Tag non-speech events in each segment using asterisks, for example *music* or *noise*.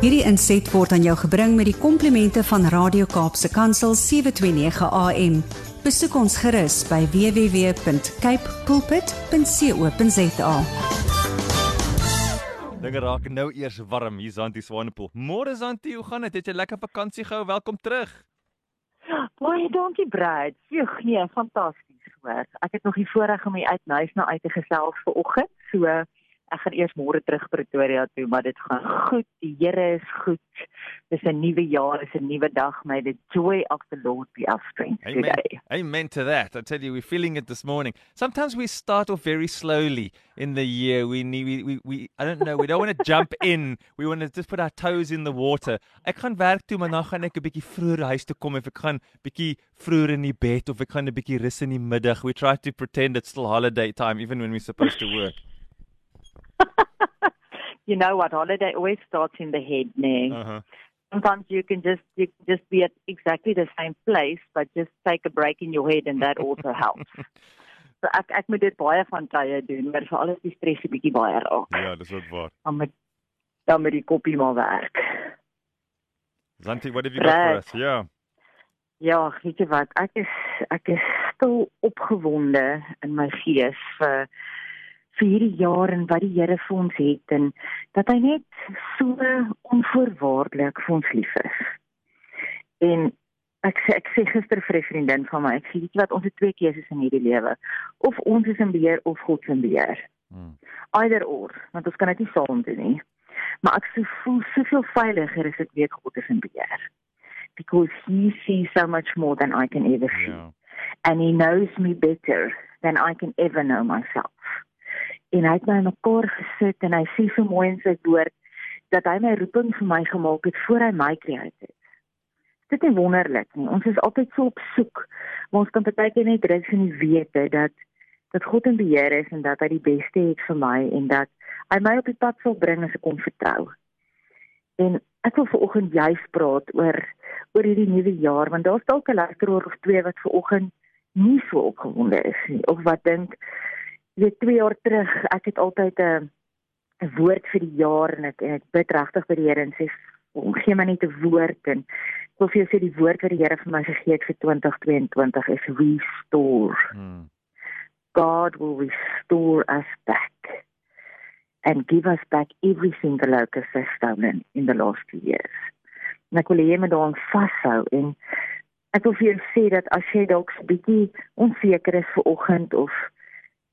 Hierdie inset word aan jou gebring met die komplimente van Radio Kaapse Kansel 729 AM. Besoek ons gerus by www.cape pulpit.co.za. Dinge raak nou eers warm hier Zanti Swanepoel. Môre Zanti, hoe gaan dit? Het jy lekker vakansie gehou? Welkom terug. Baie dankie Brad. Joeg, nee, fantasties hoor. Ek het nog die voorreg om hier uit Nuis na uit te gesels vanoggend. So ek gaan eers môre terug Pretoria toe, maar dit gaan goed. Die Here is goed. Dis 'n nuwe jaar, dis 'n nuwe dag. May the joy of the Lord be our strength Amen. today. Amen to that. I tell you, we're feeling it this morning. Sometimes we start off very slowly in the year. We need, we, we, we I don't know, we don't want to jump *laughs* in. We want to just put our toes in the water. Ek gaan werk toe, maar dan gaan ek 'n bietjie vroeër huis toe kom of ek gaan bietjie vroeër in die bed of ek gaan 'n bietjie rus in die middag. We try to pretend it's still holiday time even when we're supposed to work. *laughs* you know what? Holiday always starts in the head, nee. Uh-huh. Sometimes you can just you can just be at exactly the same place, but just take a break in your head, and that also *laughs* helps. So ek ek moet dit baie van tye doen, maar vir alles die stres 'n bietjie baie raak. Ja, dis wat waar. Dan met dan met die koppie maar werk. Zanti, what have you got for Right. us? Yeah. Ja, weet jy wat? Ek is ek is stil opgewonde in my gees vir vir hierdie jaar en wat die Here vir ons het en dat hy net so onvoorwaardelik vir ons lief is. En ek sê ek sê gister vir 'n vriendin van my, ek sê weet jy wat ons het twee keuses in hierdie lewe. Of ons is in beheer of God se beheer. Hmm. Either or, want ons kan dit nie saam doen nie. Maar ek so voel soveel veiliger as ek weet God is in beheer. Because he sees so much more than I can ever see. Ja. And he knows me better than I can ever know myself. En hy het my in mekaar gesit en hy sê so mooi in sy woord dat hy my roeping vir my gemaak het voor hy my gecreëer het. Dit is wonderlik nie. Ons is altyd so op soek, maar ons kan partykeer net rus in die wete dat dat God in beheer is en dat hy die beste het vir my en dat hy my op die pad sal bring as ek hom vertrou. En ek wil vanoggend juis praat oor oor hierdie nuwe jaar want daar's dalk 'n luisteraar of twee wat vanoggend nie so opgewonde is nie of wat dink jy weet 2 jaar terug ek het altyd 'n 'n woord vir die jaar en ek en ek bid regtig vir die Here en sê "Kom, gee my net 'n woord en ek wil vir jou sê die woord wat die Here vir my gegee het vir 2022 is restore Hmm. God will restore us back and give us back everything the locusts have stolen in the last few years. En ek wil hê jy moet daaraan vashou en ek wil vir jou sê dat as jy dalk 'n bietjie onseker is vir oggend of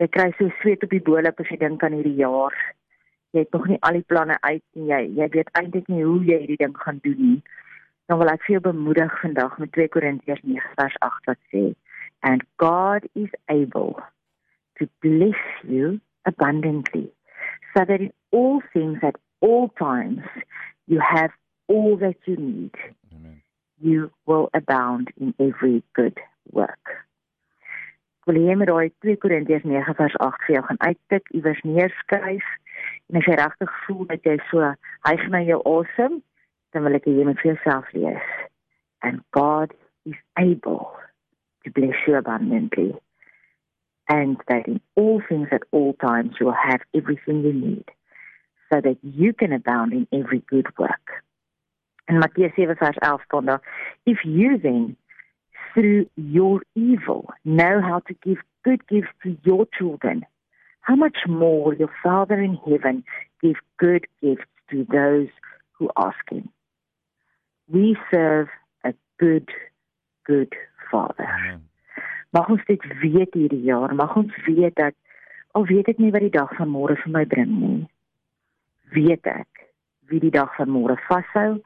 jy kry so sweet op die bolop as jy dink aan hierdie jaar. Jy het nog nie al die planne uit nie. Jy jy weet eintlik nie hoe jy hierdie ding gaan doen nie. Dan wil ek vir jou bemoedig vandag met 2 Korintiërs 9 vers 8 wat sê and God is able to bless you abundantly, so that in all things at all times you have all that you need. Amen. You will abound in every good work. Wil hê jy moet daai 2 Korintiërs 9 vers 8 vir jou gaan uittik, iewers neerskryf. En as jy regtig voel dat jy so hyg na jou asem, dan wil ek hê jy moet vir jouself lees. And God is able to bless you abundantly and that in all things at all times you will have everything you need so that you can abound in every good work. In Mattheus 7 vers 11 staan daar, if you then through your evil know how to give good gifts to your children, how much more will your Father in heaven give good gifts to those who ask him? We serve a good, good Father. Amen. Mag ons dit weet hierdie jaar, mag ons weet dat al weet ek nie wat die dag van môre vir my bring nie, weet ek wie die dag van môre vashou,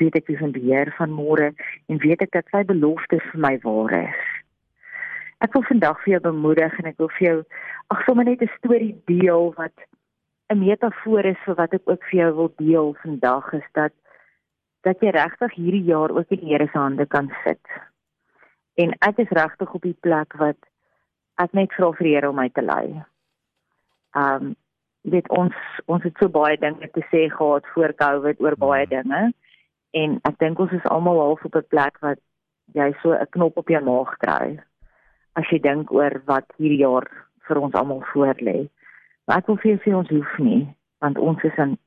weet ek wie van beheer van môre en weet ek dat sy beloftes vir my waar is. Ek wil vandag vir jou bemoedig en ek wil vir jou ag sommer net 'n storie deel wat 'n metafoor is vir wat ek ook vir jou wil deel vandag is dat dat jy regtig hierdie jaar ook in die Here se hande kan sit. En ek is regtig op die plek wat ek net vra vir die Here om my te lei. Um weet ons ons het so baie dinge te sê gehad voor Covid oor baie dinge en ek dink ons is almal half op 'n plek wat jy so 'n knop op jou maag kry as jy dink oor wat hierdie jaar vir ons almal voorlê. Maar ek wil vir jou sê ons hoef nie want ons is in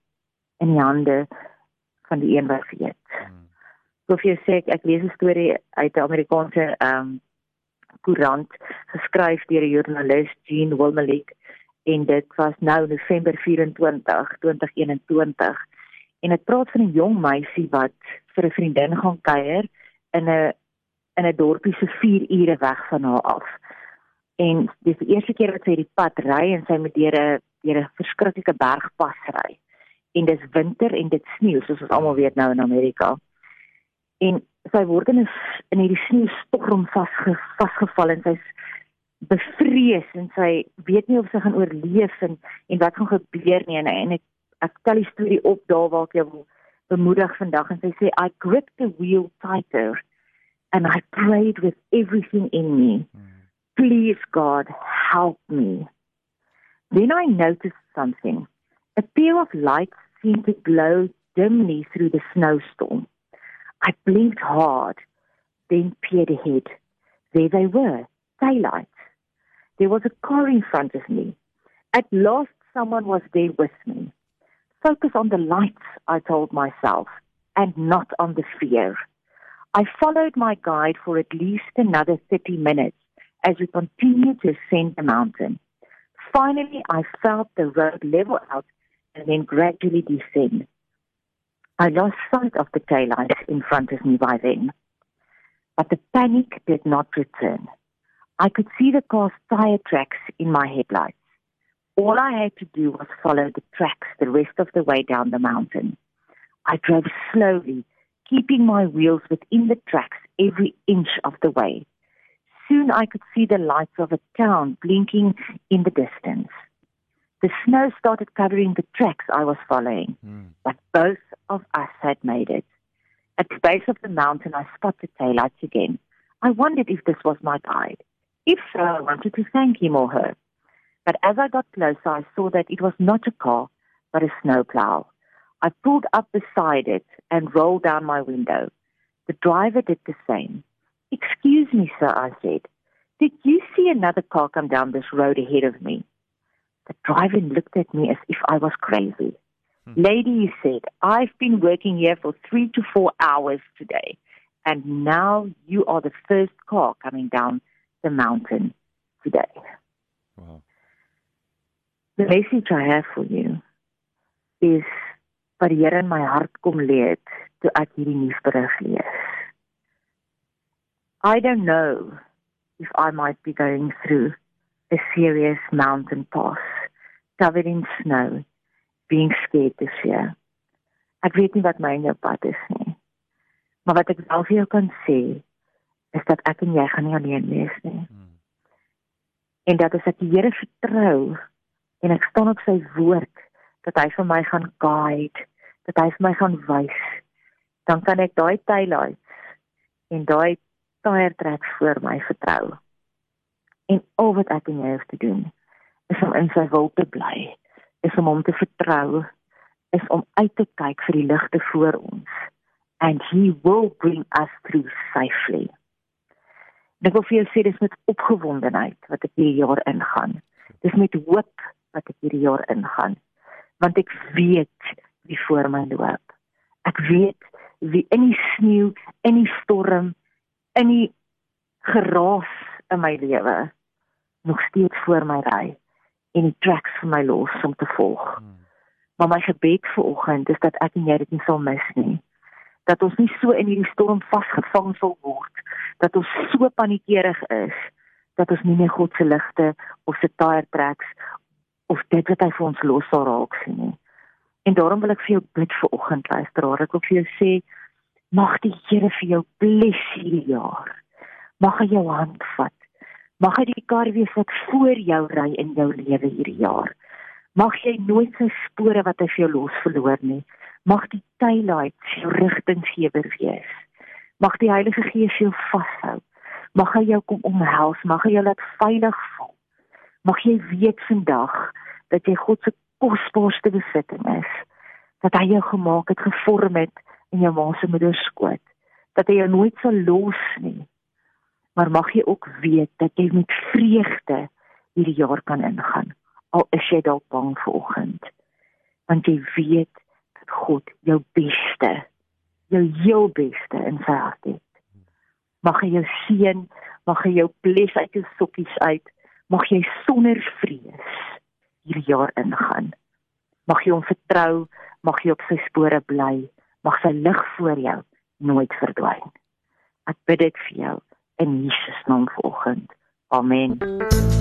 in die hande van die een wat weet. Hmm. So vir jou sê ek, ek lees 'n storie uit 'n Amerikaanse ehm um, koerant geskryf deur 'n joernalis Jean Wilmalik en dit was nou November 24 2021 en dit praat van 'n jong meisie wat vir 'n vriendin gaan kuier in 'n in 'n dorpie so 4 ure weg van haar af. En dis die eerste keer wat sy die pad ry en sy moet deur 'n deur 'n verskriklike bergpas ry. En dis winter en dit sneeu soos ons almal weet nou in Amerika. En sy word in 'n in hierdie sneeustorm vasge, vasgevall en sy's bevrees en sy weet nie of sy gaan oorleef en en wat gaan gebeur nie. En en ek ek tel die storie op daar waar ek jou wil bemoedig vandag en sy sê I gripped the wheel tighter and I prayed with everything in me. Please God help me. Then I noticed something. A pair of lights seemed to glow dimly through the snowstorm. I blinked hard then peered ahead. There they were daylight There was a car in front of me. At last, someone was there with me. Focus on the lights, I told myself, and not on the fear. I followed my guide for at least another 30 minutes as we continued to ascend the mountain. Finally, I felt the road level out and then gradually descend. I lost sight of the taillights in front of me by then. But the panic did not return. I could see the car's tire tracks in my headlights. All I had to do was follow the tracks the rest of the way down the mountain. I drove slowly, keeping my wheels within the tracks every inch of the way. Soon I could see the lights of a town blinking in the distance. The snow started covering the tracks I was following, mm. but both of us had made it. At the base of the mountain, I spotted taillights again. I wondered if this was my guide. If so, I wanted to thank him or her. But as I got closer, I saw that it was not a car, but a snowplow. I pulled up beside it and rolled down my window. The driver did the same. Excuse me, sir, I said. Did you see another car come down this road ahead of me? The driver looked at me as if I was crazy. Hmm. Lady, he said, I've been working here for three to four hours today, and now you are the first car coming down the mountain today. Wow. The message I have for you is wat die Here in my hart kom lê het toe ek hierdie nuusberig lees. I don't know if I might be going through a serious mountain pass covered in snow, being scared this year. Ek weet nie wat my in jou pad is nie. Maar wat ek wel vir jou kan sê is dat ek en jy gaan nie alleen wees nie. Hmm. En dat as ek die Here vertrou en ek staan op sy woord dat hy vir my gaan guide, dat hy vir my gaan wys, dan kan ek daai taillights en daai tire tracks vir my vertrou. En al wat ek en jy hoef te doen is om in sy wil te bly, is om hom te vertrou, is om uit te kyk vir die ligte voor ons and he will bring us through safely. Ek wil vir jou sê dis met opgewondenheid wat ek hierdie jaar ingaan. Dis met hoop wat ek hierdie jaar ingaan. Want ek weet wie voor my loop. Ek weet wie in die sneeu, in die storm, in die geraas in my lewe nog steeds voor my ry en die tracks vir my los om te volg. Hmm. Maar my gebed vir oggend is dat ek en jy dit nie sal mis nie dat ons nie so in hierdie storm vasgevang sal word dat ons so paniekerig is dat ons nie meer God se ligte of se tire tracks of dit wat hy vir ons los sal raak sien nie. En daarom wil ek vir jou bid vir oggend luisteraar. Ek wil vir jou sê mag die Here vir jou bless hierdie jaar. Mag hy jou hand vat. Mag hy die kar wees wat voor jou ry in jou lewe hierdie jaar. Mag jy nooit sy spore wat hy vir jou los verloor nie mag die taillights jou rigtinggewer wees. Mag die Heilige Gees jou vashou. Mag hy jou kom omhels, mag hy jou laat veilig voel. Mag jy weet vandag dat jy God se kosbaarste besitting is. Dat hy jou gemaak het, gevorm het in jou ma se moederskoot. Dat hy jou nooit sal los nie. Maar mag jy ook weet dat jy met vreugde hierdie jaar kan ingaan. Al is jy dalk bang vanoggend. Want jy weet God jou beste, jou heel beste in sy hart het. Mag hy jou seën, mag hy jou bless uit jou sokkies uit, mag jy sonder vrees hierdie jaar ingaan. Mag jy hom vertrou, mag jy op sy spore bly, mag sy lig voor jou nooit verdwyn. Ek bid dit vir jou in Jesus naam vanoggend. Amen.